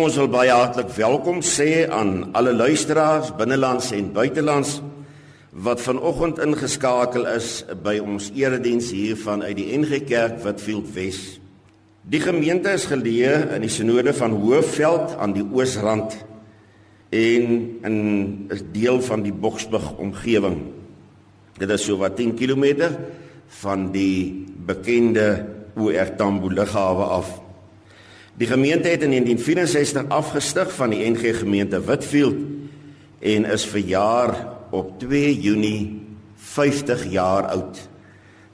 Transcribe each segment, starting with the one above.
Ons wil baie hartlik welkom sê aan alle luisteraars binnelands en buitelands wat vanoggend ingeskakel is by ons erediens hier vanuit die NG Kerk Witfield Wes. Die gemeente is geleë in die sinode van Hoëveld aan die oosrand en in 'n deel van die Boksburg omgewing. Dit is so wat 10 km van die bekende OR Tambo lughawe af. Die gemeente het in 1964 afgestig van die NG gemeente Witfield en is verjaar op 2 Junie 50 jaar oud.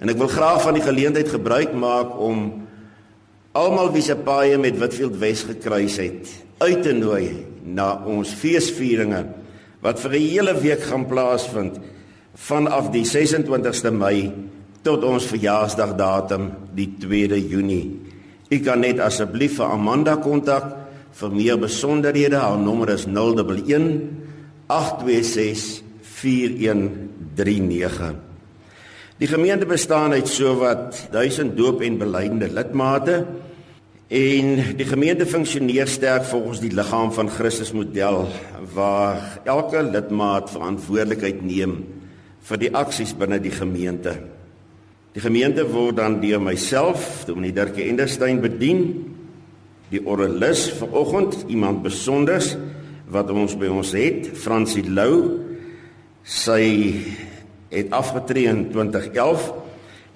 En ek wil graag van die geleentheid gebruik maak om almal wie se paaie met Witfield Wes gekruis het, uit te nooi na ons feesvieringe wat vir 'n hele week gaan plaasvind vanaf die 26ste Mei tot ons verjaarsdag datum die 2de Junie. U kan net asseblief vir Amanda kontak vir meer besonderhede. Haar nommer is 011 826 4139. Die gemeente bestaan uit sowat 1000 doop en belydende lidmate en die gemeente funksioneer sterk volgens die liggaam van Christus model waar elke lidmaat verantwoordelikheid neem vir die aksies binne die gemeente. Die gemeente word dan deur myself, Dominee Dirk Enderstein bedien. Die oralis vanoggend, iemand besonders wat ons by ons het, Fransie Lou. Sy het afgetree in 2011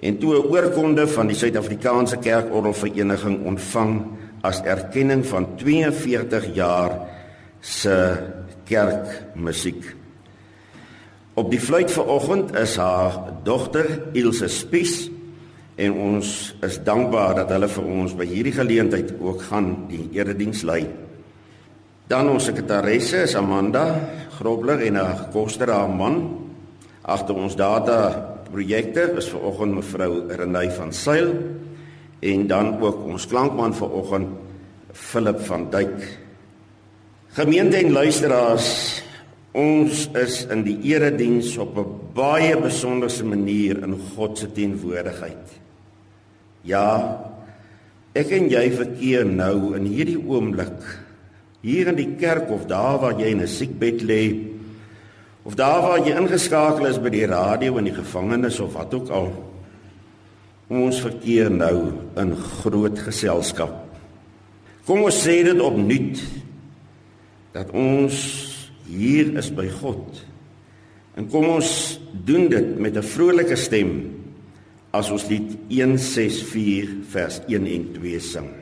en toe 'n oorkonde van die Suid-Afrikaanse Kerkorgelvereniging ontvang as erkenning van 42 jaar se kerkmusiek. Op die fluit vanoggend is haar dogter Ilse Spies en ons is dankbaar dat hulle vir ons by hierdie geleentheid ook gaan die erediens lei. Dan ons sekretaresse is Amanda Grobler en haar koster haar man. Agter ons data projekte is vanoggend mevrou Renay van Sail en dan ook ons klankman vanoggend Philip van Duyk. Gemeente en luisteraars Ons is in die erediens op 'n baie besonderse manier in God se teenwoordigheid. Ja, ek en jy verkeer nou in hierdie oomblik hier in die kerk of daar waar jy in 'n siekbed lê of daar waar jy ingeskakel is by die radio in die gevangenis of wat ook al. Ons verkeer nou in groot geselskap. Kom ons sê dit opnuut dat ons hier is by God. En kom ons doen dit met 'n vrolike stem as ons lied 164 vers 1 en 2 sing.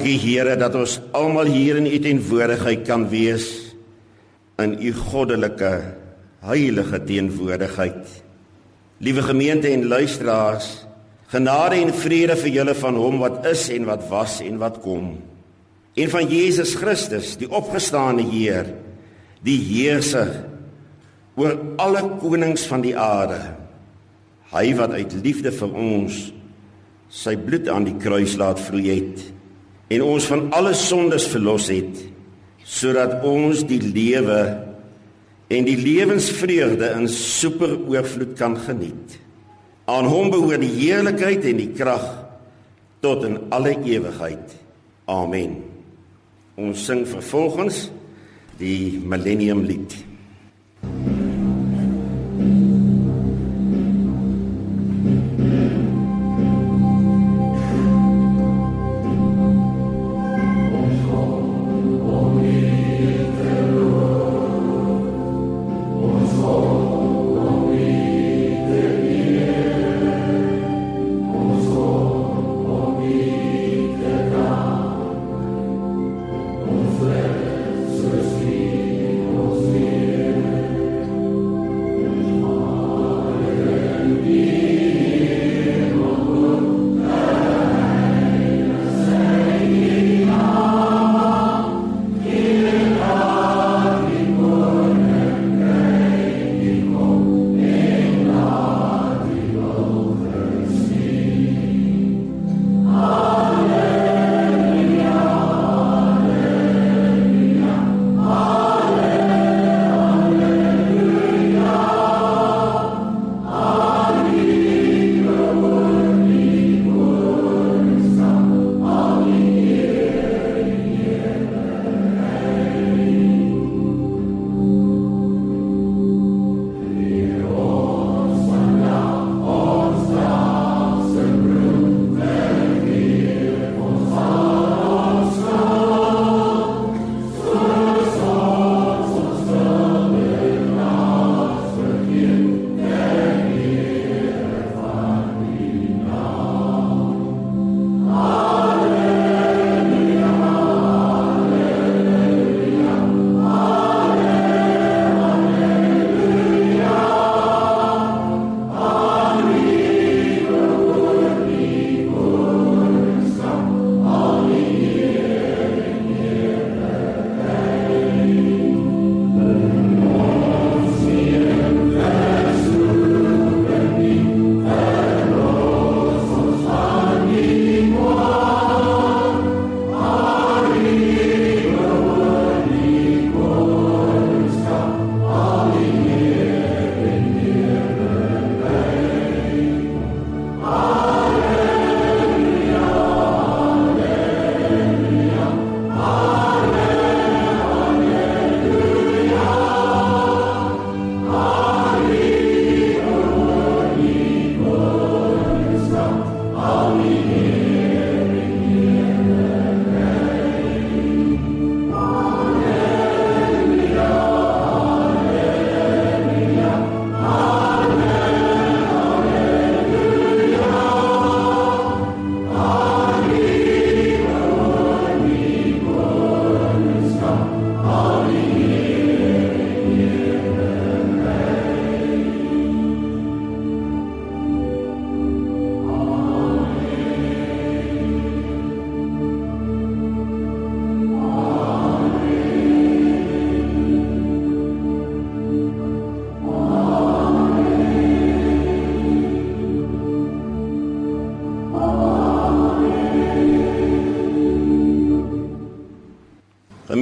Dankie Here dat ons almal hier in U teenwoordigheid kan wees in U goddelike heilige teenwoordigheid. Liewe gemeente en luisteraars, genade en vrede vir julle van hom wat is en wat was en wat kom. En van Jesus Christus, die opgestane Heer, die heerser oor alle konings van die aarde. Hy wat uit liefde vir ons sy bloed aan die kruis laat vloei het en ons van alle sondes verlos het sodat ons die lewe en die lewensvreugde in super oorvloed kan geniet. Aan hom behoort die heerlikheid en die krag tot in alle ewigheid. Amen. Ons sing vervolgens die millennium lied.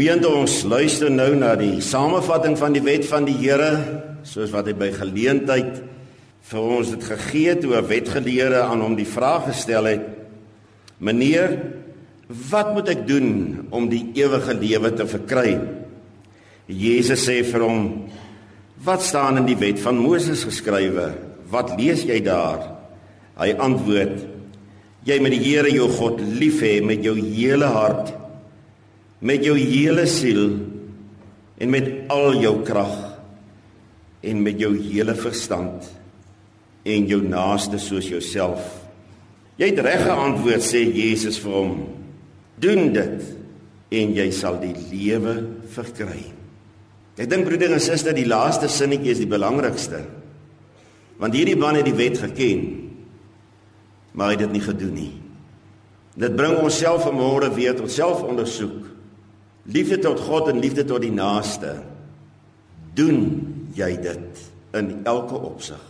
Gemeente ons luister nou na die samevatting van die wet van die Here soos wat hy by geleentheid vir ons dit gegee het oor wetgeleerde aan hom die vraag gestel het Meneer wat moet ek doen om die ewige lewe te verkry? Jesus sê vir hom Wat staan in die wet van Moses geskrywe? Wat lees jy daar? Hy antwoord Jy moet die Here jou God lief hê met jou hele hart met jou hele siel en met al jou krag en met jou hele verstand en jou naaste soos jouself. Jy het reg geantwoord sê Jesus vir hom. Doen dit en jy sal die lewe verkry. Ek dink broeder en suster, die laaste sinnetjie is die belangrikste. Want hierdie man het die wet geken, maar hy het dit nie gedoen nie. Dit bring ons self vanmôre weer tot selfondersoek. Liefde tot God en liefde tot die naaste. Doen jy dit in elke opsig?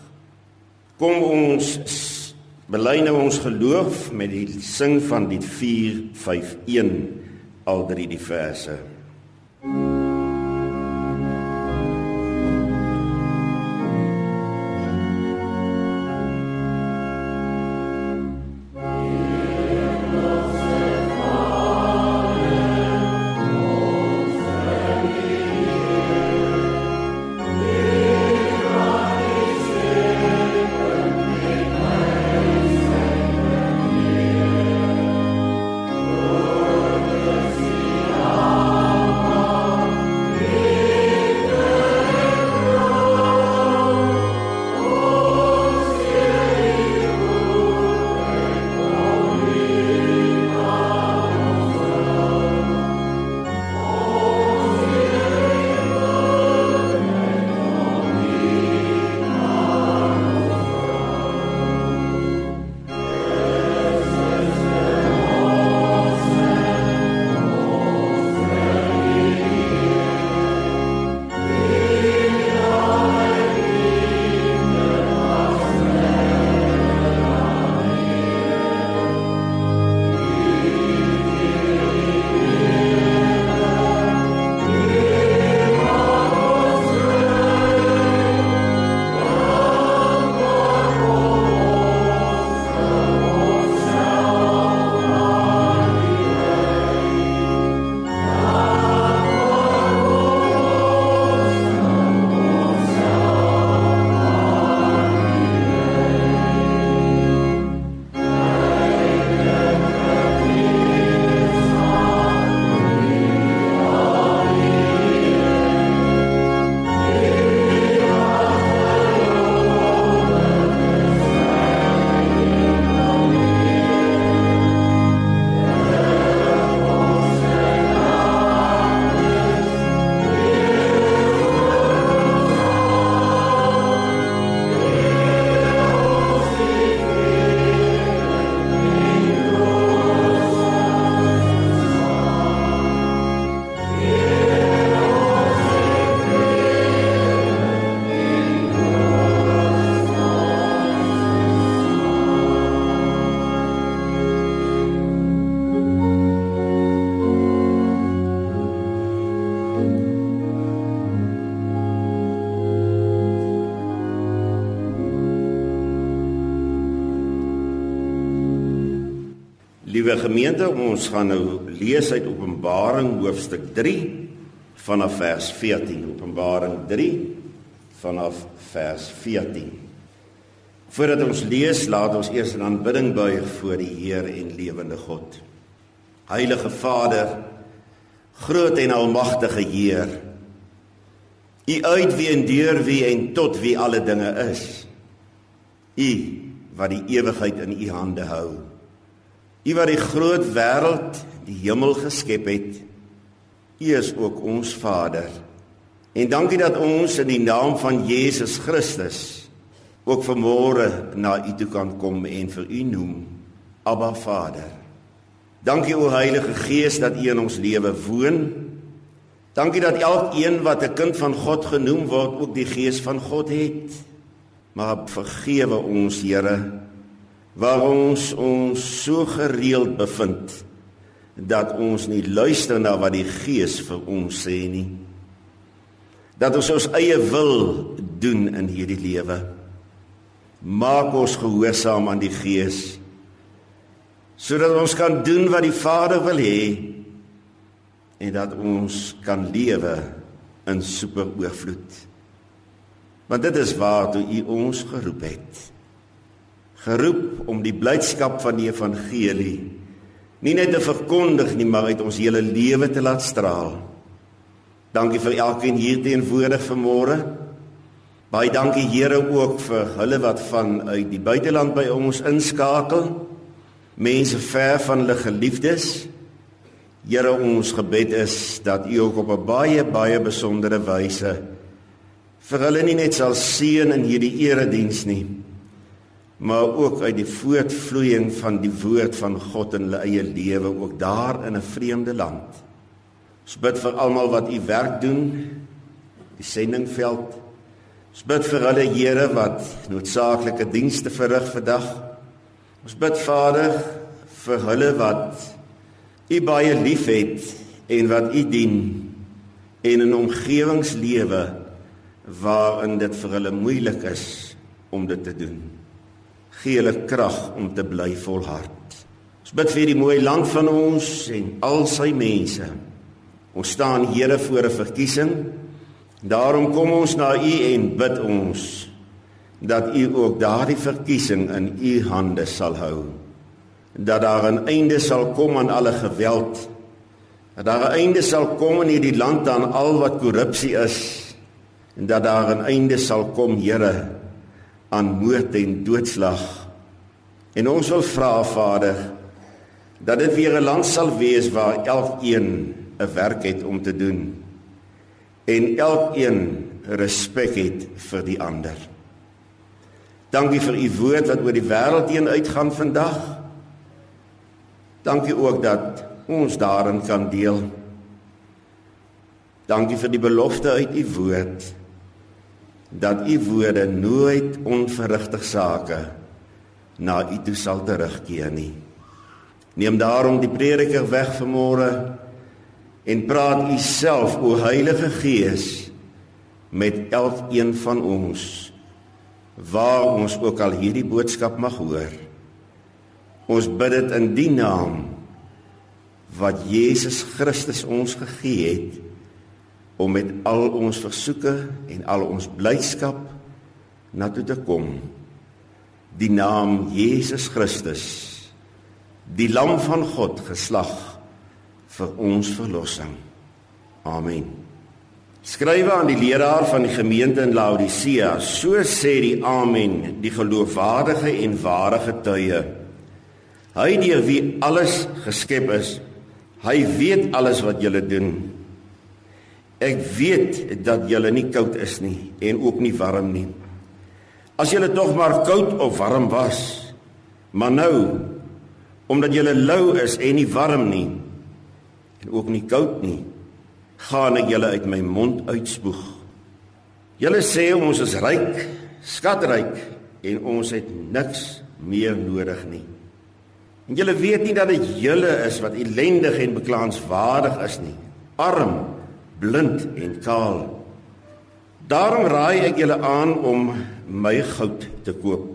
Kom ons bely nou ons geloof met die sing van die 451 al drie die verse. Liewe gemeente, ons gaan nou lees uit Openbaring hoofstuk 3 vanaf vers 14. Openbaring 3 vanaf vers 14. Voordat ons lees, laat ons eers in aanbidding buig voor die Heer en lewende God. Heilige Vader, groot en almagtige Heer, U uit wie en deur wie en tot wie alle dinge is. U wat die ewigheid in U hande hou. U wat die groot wêreld, die hemel geskep het. U is ook ons Vader. En dankie dat ons in die naam van Jesus Christus ook vanmôre na U toe kan kom en vir U noem Abba Vader. Dankie o Heilige Gees dat U in ons lewe woon. Dankie dat elkeen wat 'n kind van God genoem word ook die Gees van God het. Maar vergewe ons Here waar ons ons so gereeld bevind dat ons nie luister na wat die Gees vir ons sê nie. Dat ons ons eie wil doen in hierdie lewe. Maak ons gehoorsaam aan die Gees sodat ons kan doen wat die Vader wil hê en dat ons kan lewe in super oorvloed. Want dit is waartoe U ons geroep het geroep om die blydskap van die evangelie nie net te verkondig nie maar uit ons hele lewe te laat straal. Dankie vir elkeen hier teenwoordig vanmôre. Baie dankie Here ook vir hulle wat van uit die buiteland by ons inskakel. Mense ver van hulle geliefdes. Here ons gebed is dat U ook op 'n baie baie besondere wyse vir hulle nie net sal seën in hierdie erediens nie, maar ook uit die voortvloeiing van die woord van God in hulle eie lewe ook daar in 'n vreemde land. Ons bid vir almal wat u werk doen, die sendingveld, Ons bid vir hulle Here wat noodsaaklike dienste verrig vandag. Ons bid Vader vir hulle wat U baie liefhet en wat U dien en 'n omgewingslewe waarin dit vir hulle moeilik is om dit te doen. Gee hulle krag om te bly volhard. Ons bid vir die mooi land van ons en al sy mense. Ons staan Here voor 'n verkiesing Daarom kom ons na U en bid ons dat U ook daardie verkiesing in U hande sal hou. Dat daar 'n einde sal kom aan alle geweld. Dat daar 'n einde sal kom in hierdie land aan al wat korrupsie is en dat daar 'n einde sal kom, Here, aan moord en doodslag. En ons wil vra, Vader, dat dit weer 'n land sal wees waar elkeen 'n werk het om te doen en elkeen respek het vir die ander. Dankie vir u woord wat oor die wêreld heen uitgaan vandag. Dankie ook dat ons daarin kan deel. Dankie vir die belofte uit u woord dat u woorde nooit onverrigtig sake na u toe sal terugkeer nie. Neem daarom die prediker weg vanmôre en praat u self o Heilige Gees met elkeen van ons waar ons ook al hierdie boodskap mag hoor. Ons bid dit in die naam wat Jesus Christus ons gegee het om met al ons versoeke en al ons blydskap na toe te kom. Die naam Jesus Christus, die lam van God geslag vir ons verlossing. Amen. Skrywe aan die leraar van die gemeente in Laodicea, so sê die Amen, die geloofwaardige en ware getuie. Hy deur wie alles geskep is, hy weet alles wat julle doen. Ek weet dat julle nie koud is nie en ook nie warm nie. As julle tog maar koud of warm was, maar nou omdat julle lou is en nie warm nie, en ook nie koud nie, gaan ek julle uit my mond uitspoeg. Julle sê ons is ryk, skatryk en ons het niks meer nodig nie. En julle weet nie dat dit julle is wat ellendig en beklaanswaardig is nie, arm, blind en kaal. Daarom raai ek julle aan om my goud te koop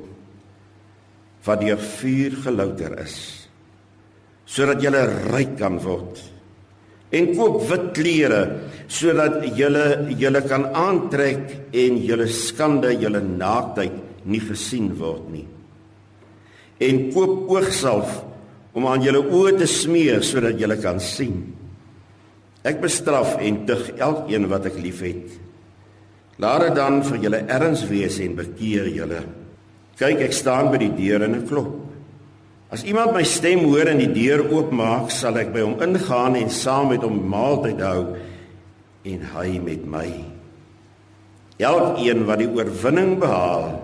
wat deur vuur gelouter is sodat julle ryk kan word. En koop wit klere sodat julle julle kan aantrek en julle skande julle naaktheid nie gesien word nie. En koop oogsalf om aan julle oë te smeer sodat julle kan sien ek bestraf en tug elkeen wat ek liefhet. Laat dit dan vir julle erns wees en bekeer julle. Kyk ek staan by die deur en ek klop. As iemand my stem hoor en die deur oopmaak, sal ek by hom ingaan en saam met hom maaltyd hou en hy met my. Elkeen wat die oorwinning behaal,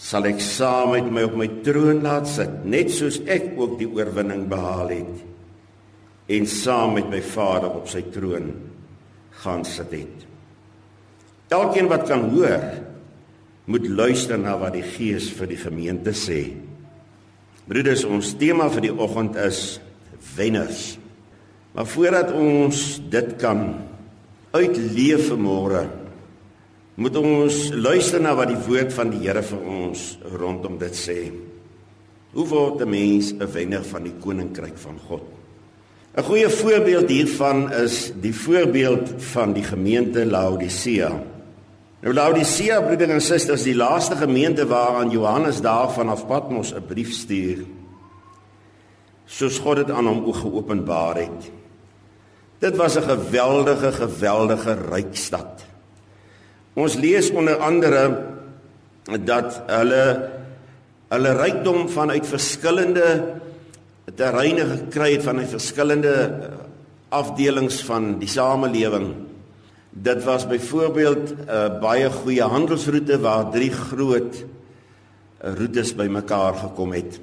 sal ek saam met my op my troon laat sit, net soos ek ook die oorwinning behaal het en saam met my Vader op sy troon gaan sit het. Elkeen wat kan hoor, moet luister na wat die Gees vir die gemeente sê. Broeders, ons tema vir die oggend is wenners. Maar voordat ons dit kan uitleef vanmôre, moet ons luister na wat die woord van die Here vir ons rondom dit sê. Hoe word 'n mens 'n wenner van die koninkryk van God? 'n Goeie voorbeeld hiervan is die voorbeeld van die gemeente Laodicea. Nou Laodicea broeders en susters, die laaste gemeente waaraan Johannes daarvan af Patmos 'n brief stuur. Soos God dit aan hom geopenbaar het. Dit was 'n geweldige, geweldige ryk stad. Ons lees onder andere dat hulle hulle rykdom vanuit verskillende terreine gekry het van die verskillende afdelings van die samelewing. Dit was byvoorbeeld 'n uh, baie goeie handelsroete waar drie groot uh, roetes bymekaar gekom het.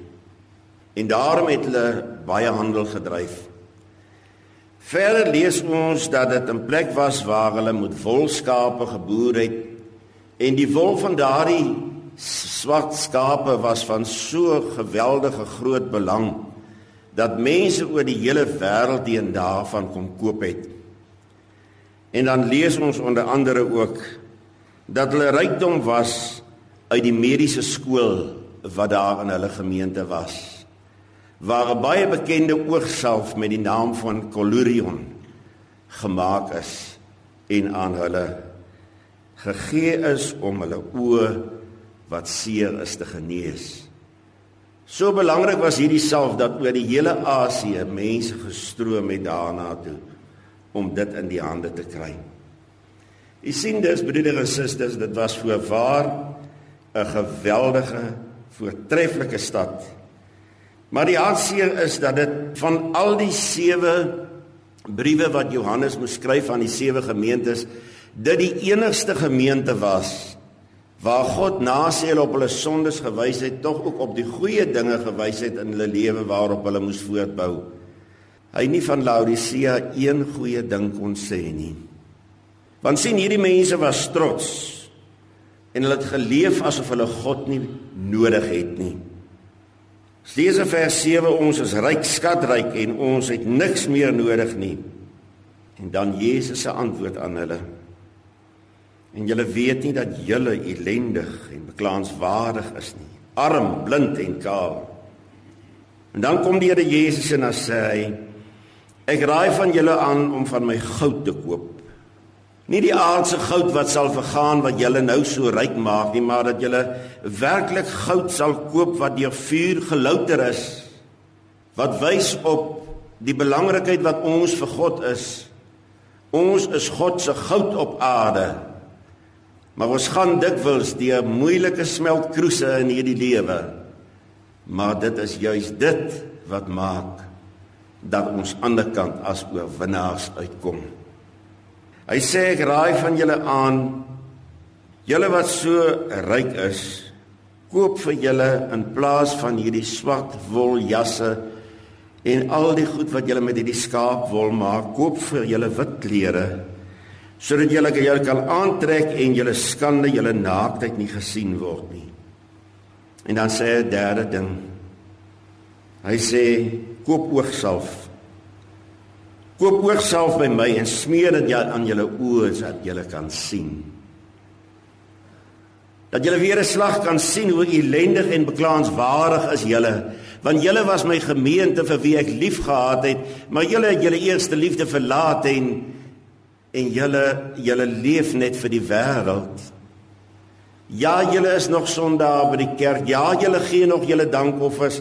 En daarom het hulle baie handel gedryf. Verder lees ons dat dit 'n plek was waar hulle met wolskape geboer het En die wol van daardie swart skape was van so geweldige groot belang dat mense oor die hele wêreld die en daarvan kom koop het. En dan lees ons onder andere ook dat hulle rykdom was uit die mediese skool wat daar in hulle gemeente was. Waar 'n baie bekende oogsalf met die naam van Collurion gemaak is en aan hulle gegee is om hulle oë wat seer is te genees. So belangrik was hierdie salf dat oor die hele Asië mense gestroom het daarna toe om dit in die hande te kry. U sien dis broeders en susters, dit was voorwaar 'n geweldige voortreffelike stad. Maar die hartseer is dat dit van al die sewe briewe wat Johannes moes skryf aan die sewe gemeentes, dit die enigste gemeente was waar God na sy hulle op hulle sondes gewys het, tog ook op die goeie dinge gewys het in hulle lewe waarop hulle moes voortbou. Hy nie van Laodicea een goeie ding kon sê nie. Want sien hierdie mense was trots en hulle het geleef asof hulle God nie nodig het nie. Lees in vers 7 ons is ryk skatryk en ons het niks meer nodig nie. En dan Jesus se antwoord aan hulle. En julle weet nie dat julle ellendig en beklaanswaardig is nie. Arm, blind en kaal. En dan kom die Here Jesus en dan sê hy: Ek raai van julle aan om van my goud te koop. Nie die aardse goud wat sal vergaan wat julle nou so ryk maak nie, maar dat julle werklik goud sal koop wat deur vuur gelouter is. Wat wys op die belangrikheid wat ons vir God is. Ons is God se goud op aarde. Maar ons gaan dikwels deur moeilike smeltkroese in hierdie lewe. Maar dit is juis dit wat maak dat ons aan die kant as oorwinnaars uitkom. Hy sê ek raai van julle aan julle wat so ryk is, koop vir julle in plaas van hierdie swart wol jasse en al die goed wat julle met hierdie skaapwol maak, koop vir julle wit klere sodat julle julle kan aantrek en julle skande, julle naaktheid nie gesien word nie. En dan sê hy derde ding. Hy sê koop oogsalf. Koop oogsalf by my en smeer dit aan julle oë sodat julle kan sien. Dat julle weer 'n slag kan sien hoe ellendig en beklaanswaardig is julle, want julle was my gemeente vir wie ek liefgehad het, maar julle het julle eerste liefde verlaat en en julle julle leef net vir die wêreld. Ja, julle is nog sondaar by die kerk. Ja, julle gee nog julle dankoffers.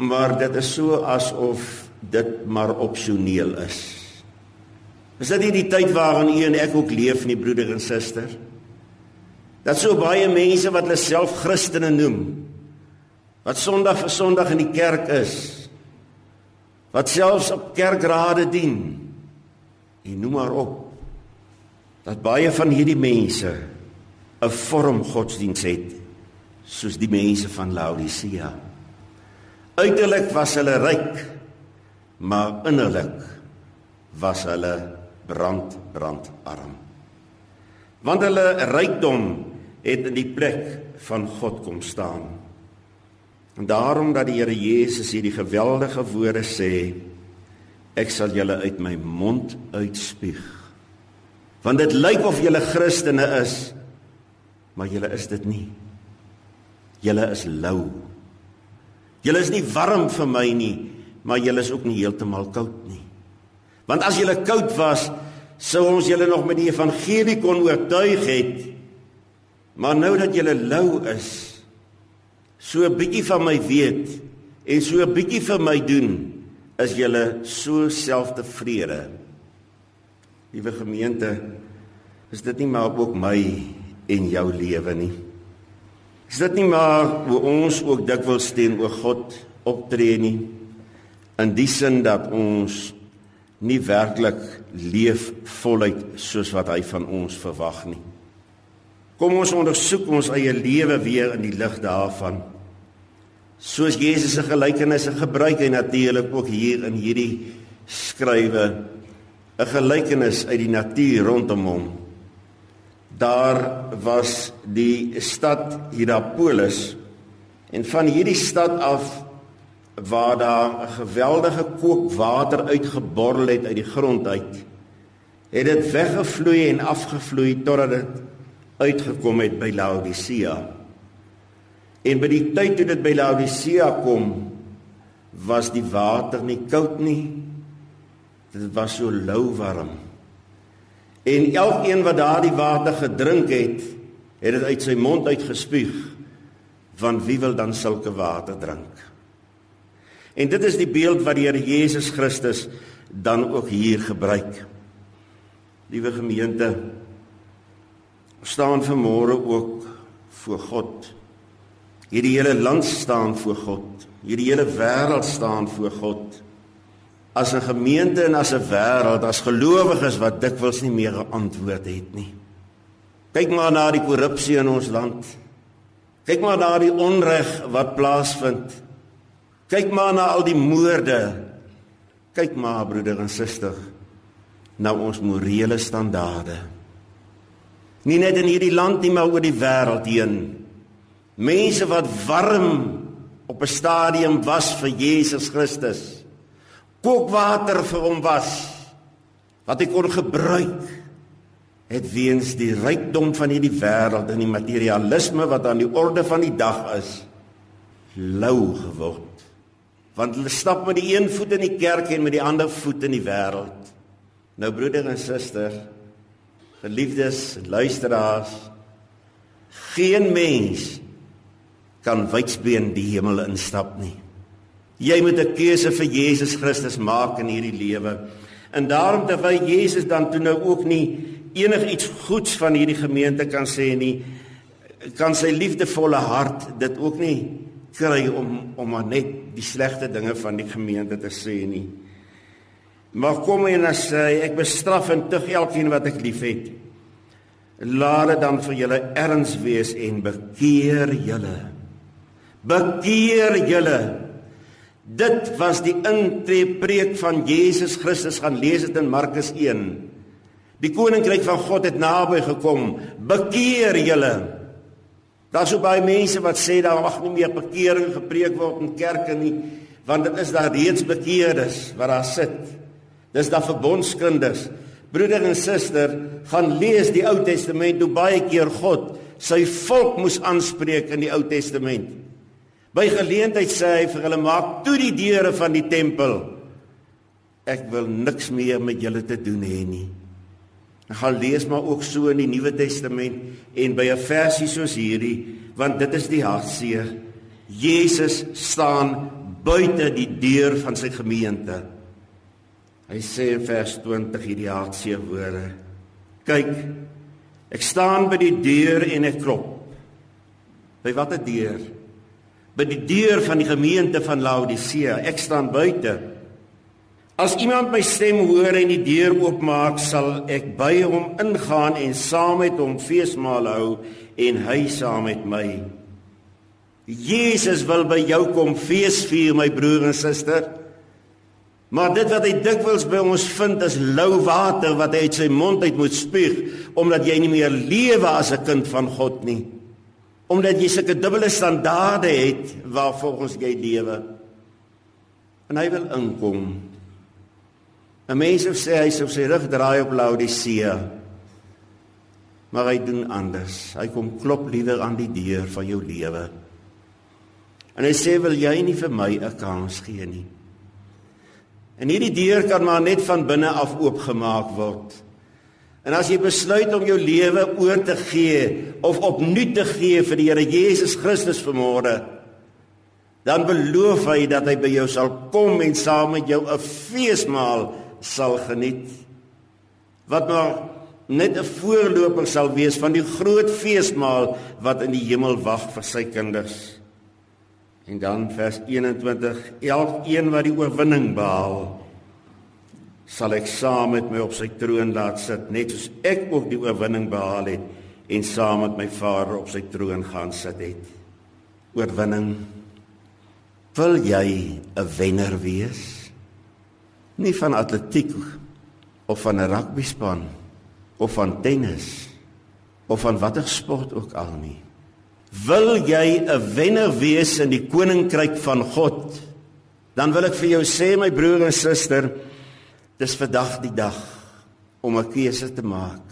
Maar dit is so asof dit maar opsioneel is. Is dit nie die tyd waarin u en ek ook leef nie, broeder en suster? Dat so baie mense wat hulle self Christene noem, wat Sondag vir Sondag in die kerk is, wat selfs op kerkrade dien, en noem maar op dat baie van hierdie mense 'n vorm godsdiens het soos die mense van Laodicea. Uiterlik was hulle ryk, maar innerlik was hulle brand brand arm. Want hulle rykdom het in die plek van God kom staan. En daarom dat die Here Jesus hierdie geweldige woorde sê, ek sal julle uit my mond uitspieg. Want dit lyk of julle Christene is, maar julle is dit nie. Julle is lou. Julle is nie warm vir my nie, maar julle is ook nie heeltemal koud nie. Want as julle koud was, sou ons julle nog met die evangelie kon oortuig het. Maar nou dat julle lou is, so 'n bietjie van my weet en so 'n bietjie vir my doen, is julle so selftevrede. Liewe gemeente, is dit nie maar ook my en jou lewe nie? Is dit nie maar hoe ons ook dikwels teenoor God optree nie? In die sin dat ons nie werklik leef voluit soos wat hy van ons verwag nie. Kom ons ondersoek ons eie lewe weer in die lig daarvan soos Jesus se gelykenisse gebruik hy natuurlik ook hier in hierdie skrywe 'n gelykenis uit die natuur rondom hom. daar was die stad Hierapolis en van hierdie stad af waar daar 'n geweldige kook water uitgeborrel het uit die grond uit het dit weggevloei en afgevloei totdat dit uitgekom het by Laodicea en by die tyd toe dit by Laodicea kom was die water nie koud nie dit was so lou warm En elkeen wat daardie water gedrink het, het dit uit sy mond uitgespuug. Want wie wil dan sulke water drink? En dit is die beeld wat die Here Jesus Christus dan ook hier gebruik. Liewe gemeente, staan vanmôre ook voor God. Hierdie hele land staan voor God. Hierdie hele wêreld staan voor God as 'n gemeente en as 'n wêreld, as gelowiges wat dikwels nie meer 'n antwoord het nie. Kyk maar na die korrupsie in ons land. Kyk maar na die onreg wat plaasvind. Kyk maar na al die moorde. Kyk maar broeder en suster na ons morele standaarde. Nie net in hierdie land nie, maar oor die wêreld heen. Mense wat warm op 'n stadium was vir Jesus Christus kookwater vir hom was wat hy kon gebruik het weens die rykdom van hierdie wêreld en die materialisme wat aan die orde van die dag is lou geword. Want hulle stap met die een voet in die kerk en met die ander voet in die wêreld. Nou broeder en suster geliefdes luisteraars geen mens kan wydsbeen die hemel instap nie Jy moet 'n keuse vir Jesus Christus maak in hierdie lewe. En daarom terwyl Jesus dan toe nou ook nie enigiets goeds van hierdie gemeente kan sê nie, kan sy liefdevolle hart dit ook nie kry om om maar net die slegte dinge van die gemeente te sê nie. Maar kom en as hy ek bestraf en tug elkeen wat ek liefhet. Laat dit dan vir julle erns wees en bekeer julle. Bekeer julle Dit was die intree preek van Jesus Christus gaan lees dit in Markus 1. Die koninkryk van God het naby gekom. Bekeer julle. Daar's so baie mense wat sê daar mag nie meer bekering gepreek word in kerke nie, want dit is daar reeds bekeerdes wat daar sit. Dis daar verbondskinders. Broeder en suster, gaan lees die Ou Testament hoe baie keer God sy volk moes aanspreek in die Ou Testament. By geleentheid sê hy vir hulle maak toe die deure van die tempel. Ek wil niks meer met julle te doen hê nie. Ek gaan lees maar ook so in die Nuwe Testament en by 'n versie soos hierdie, want dit is die hartseer. Jesus staan buite die deur van sy gemeente. Hy sê in vers 20 hierdie hartseer woorde: Kyk, ek staan by die deur en ek klop. By watter deur? By die deur van die gemeente van Laodicea. Ek staan buite. As iemand my stem hoor en die deur oopmaak, sal ek by hom ingaan en saam met hom feesmaal hou en hy saam met my. Jesus wil by jou kom feesvier, my broer en suster. Maar dit wat hy dikwels by ons vind is lou water wat hy uit sy mond uit moet spuug omdat jy nie meer lewe as 'n kind van God nie omdat jy sulke dubbele standaarde het waarvolgens jy lewe. En hy wil inkom. 'n Mens sê hy sou sy rug draai op Laodicea. Maar hy doen anders. Hy kom klop liewer aan die deur van jou lewe. En hy sê wil jy nie vir my 'n kans gee nie? En hierdie deur kan maar net van binne af oopgemaak word. En as jy besluit om jou lewe oor te gee of opnuut te gee vir die Here Jesus Christus vanmôre, dan beloof hy dat hy by jou sal kom en saam met jou 'n feesmaal sal geniet. Wat maar net 'n voorloper sal wees van die groot feesmaal wat in die hemel wag vir sy kinders. En dan vers 21: Elkeen wat die oorwinning behaal, sal ek saam met my op sy troon laat sit net soos ek ook die oorwinning behaal het en saam met my Vader op sy troon gaan sit het. Oorwinning. Wil jy 'n wenner wees? Nie van atletiek of van 'n rugbyspan of van tennis of van watter sport ook al nie. Wil jy 'n wenner wees in die koninkryk van God? Dan wil ek vir jou sê my broer en suster, dis vandag die dag om 'n keuse te maak.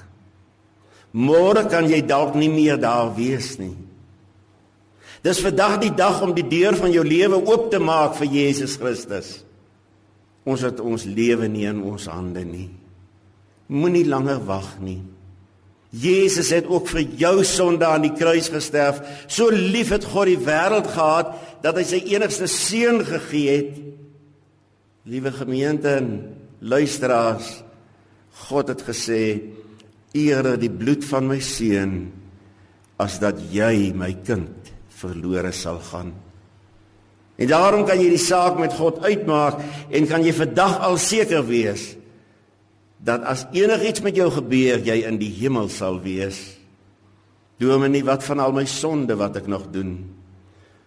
Môre kan jy dalk nie meer daar wees nie. Dis vandag die dag om die deur van jou lewe oop te maak vir Jesus Christus. Ons het ons lewe nie in ons hande nie. Moenie langer wag nie. Jesus het ook vir jou sonde aan die kruis gesterf. So lief het God die wêreld gehad dat hy sy enigste seun gegee het. Liewe gemeente en luisteraars, God het gesê: "Eerder die bloed van my seun as dat jy my kind verlore sal gaan." En daarom kan jy die saak met God uitmaak en kan jy vandag al seker wees dat as enigiets met jou gebeur, jy in die hemel sal wees. Dominee, wat van al my sonde wat ek nog doen?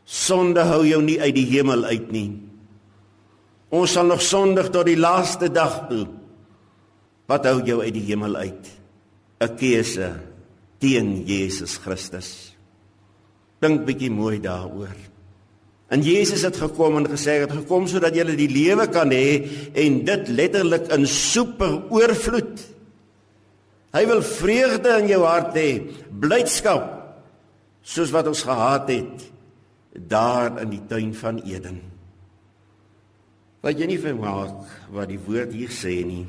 Sonde hou jou nie uit die hemel uit nie. Ons sal nog sondig tot die laaste dag toe. Wat hou jou uit die hemel uit? 'n Keuse teen Jesus Christus. Dink bietjie mooi daaroor. En Jesus het gekom en gesê het gekom sodat jy die lewe kan hê en dit letterlik in super oorvloed. Hy wil vreugde in jou hart hê, blydskap soos wat ons gehad het daar in die tuin van Eden. Wat jy nie vermaak wat die woord hier sê nie.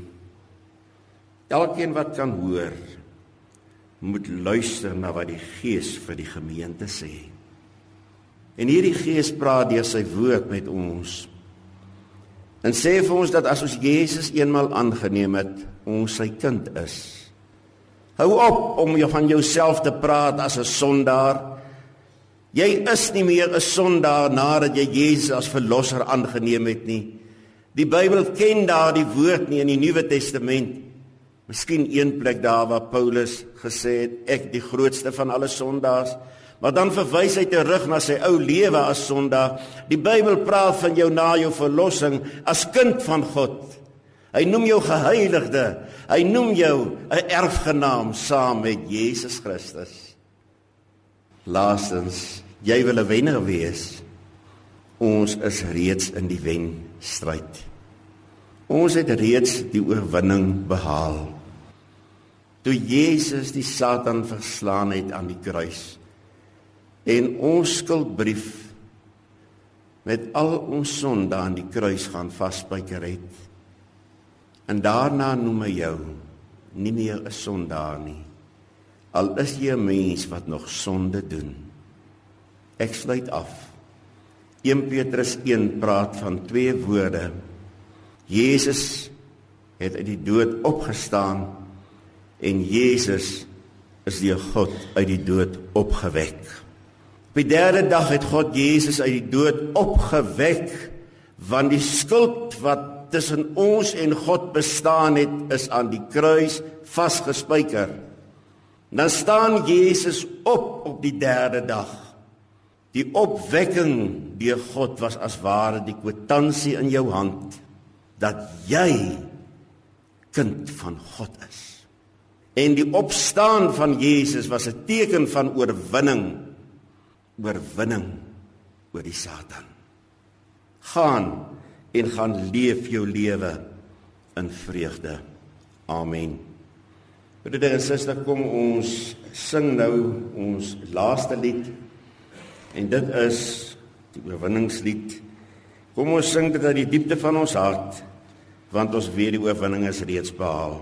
Elkeen wat kan hoor moet luister na wat die Gees vir die gemeente sê. En hierdie Gees praat deur sy woord met ons. En sê vir ons dat as ons Jesus eenmal aangeneem het, ons sy kind is. Hou op om jou van jouself te praat as 'n sondaar. Jy is nie meer 'n sondaar nadat jy Jesus as verlosser aangeneem het nie. Die Bybel ken daardie woord nie in die Nuwe Testament. Miskien een plek daar waar Paulus gesê het ek die grootste van alle sondaars Maar dan verwys hy terug na sy ou lewe as sondaar. Die Bybel praat van jou na jou verlossing as kind van God. Hy noem jou geheiligde. Hy noem jou 'n erfgenaam saam met Jesus Christus. Laastens, jy wil 'n wenner wees. Ons is reeds in die wenstryd. Ons het reeds die oorwinning behaal. Toe Jesus die Satan verslaan het aan die kruis en ons skuldbrief met al ons sonde aan die kruis gaan vasbyker het. En daarna noem hy jou nie meer 'n sondaar nie. Al is jy 'n mens wat nog sonde doen. Ek sluit af. 1 Petrus 1 praat van twee woorde. Jesus het uit die dood opgestaan en Jesus is deur God uit die dood opgewek. Op die derde dag het God Jesus uit die dood opgewek want die skuld wat tussen ons en God bestaan het is aan die kruis vasgespijker. Dan staan Jesus op op die derde dag. Die opwekking deur God was as ware die kwitansie in jou hand dat jy kind van God is. En die opstaan van Jesus was 'n teken van oorwinning oorwinning oor die Satan. Gaan en gaan leef jou lewe in vreugde. Amen. Broeder en suster, kom ons sing nou ons laaste lied. En dit is die oorwinningslied. Kom ons sing dit uit die diepte van ons hart want ons weet die oorwinning is reeds behaal.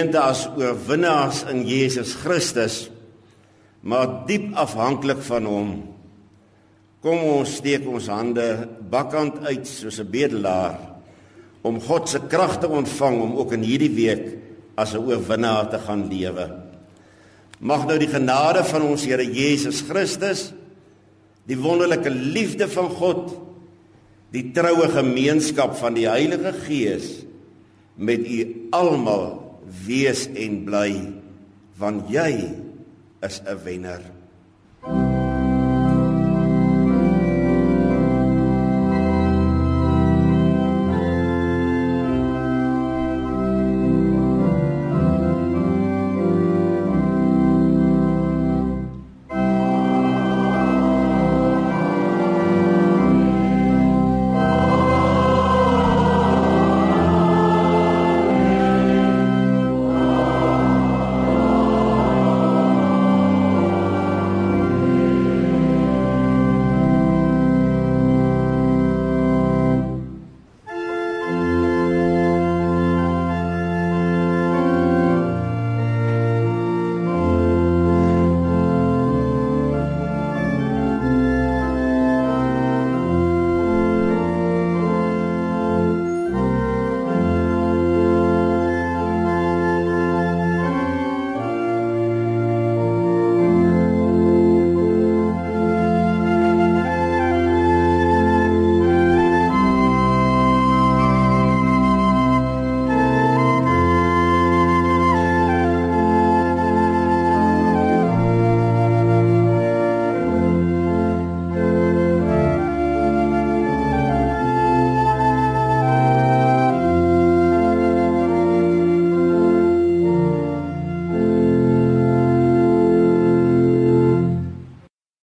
Gemeente as oorwinnaars in Jesus Christus, maar diep afhanklik van hom. Kom ons steek ons hande bakkant uit soos 'n bedelaar om God se krag te ontvang om ook in hierdie week as 'n oorwinnaar te gaan lewe. Mag nou die genade van ons Here Jesus Christus, die wonderlike liefde van God, die troue gemeenskap van die Heilige Gees met u almal wees en bly want jy is 'n wenner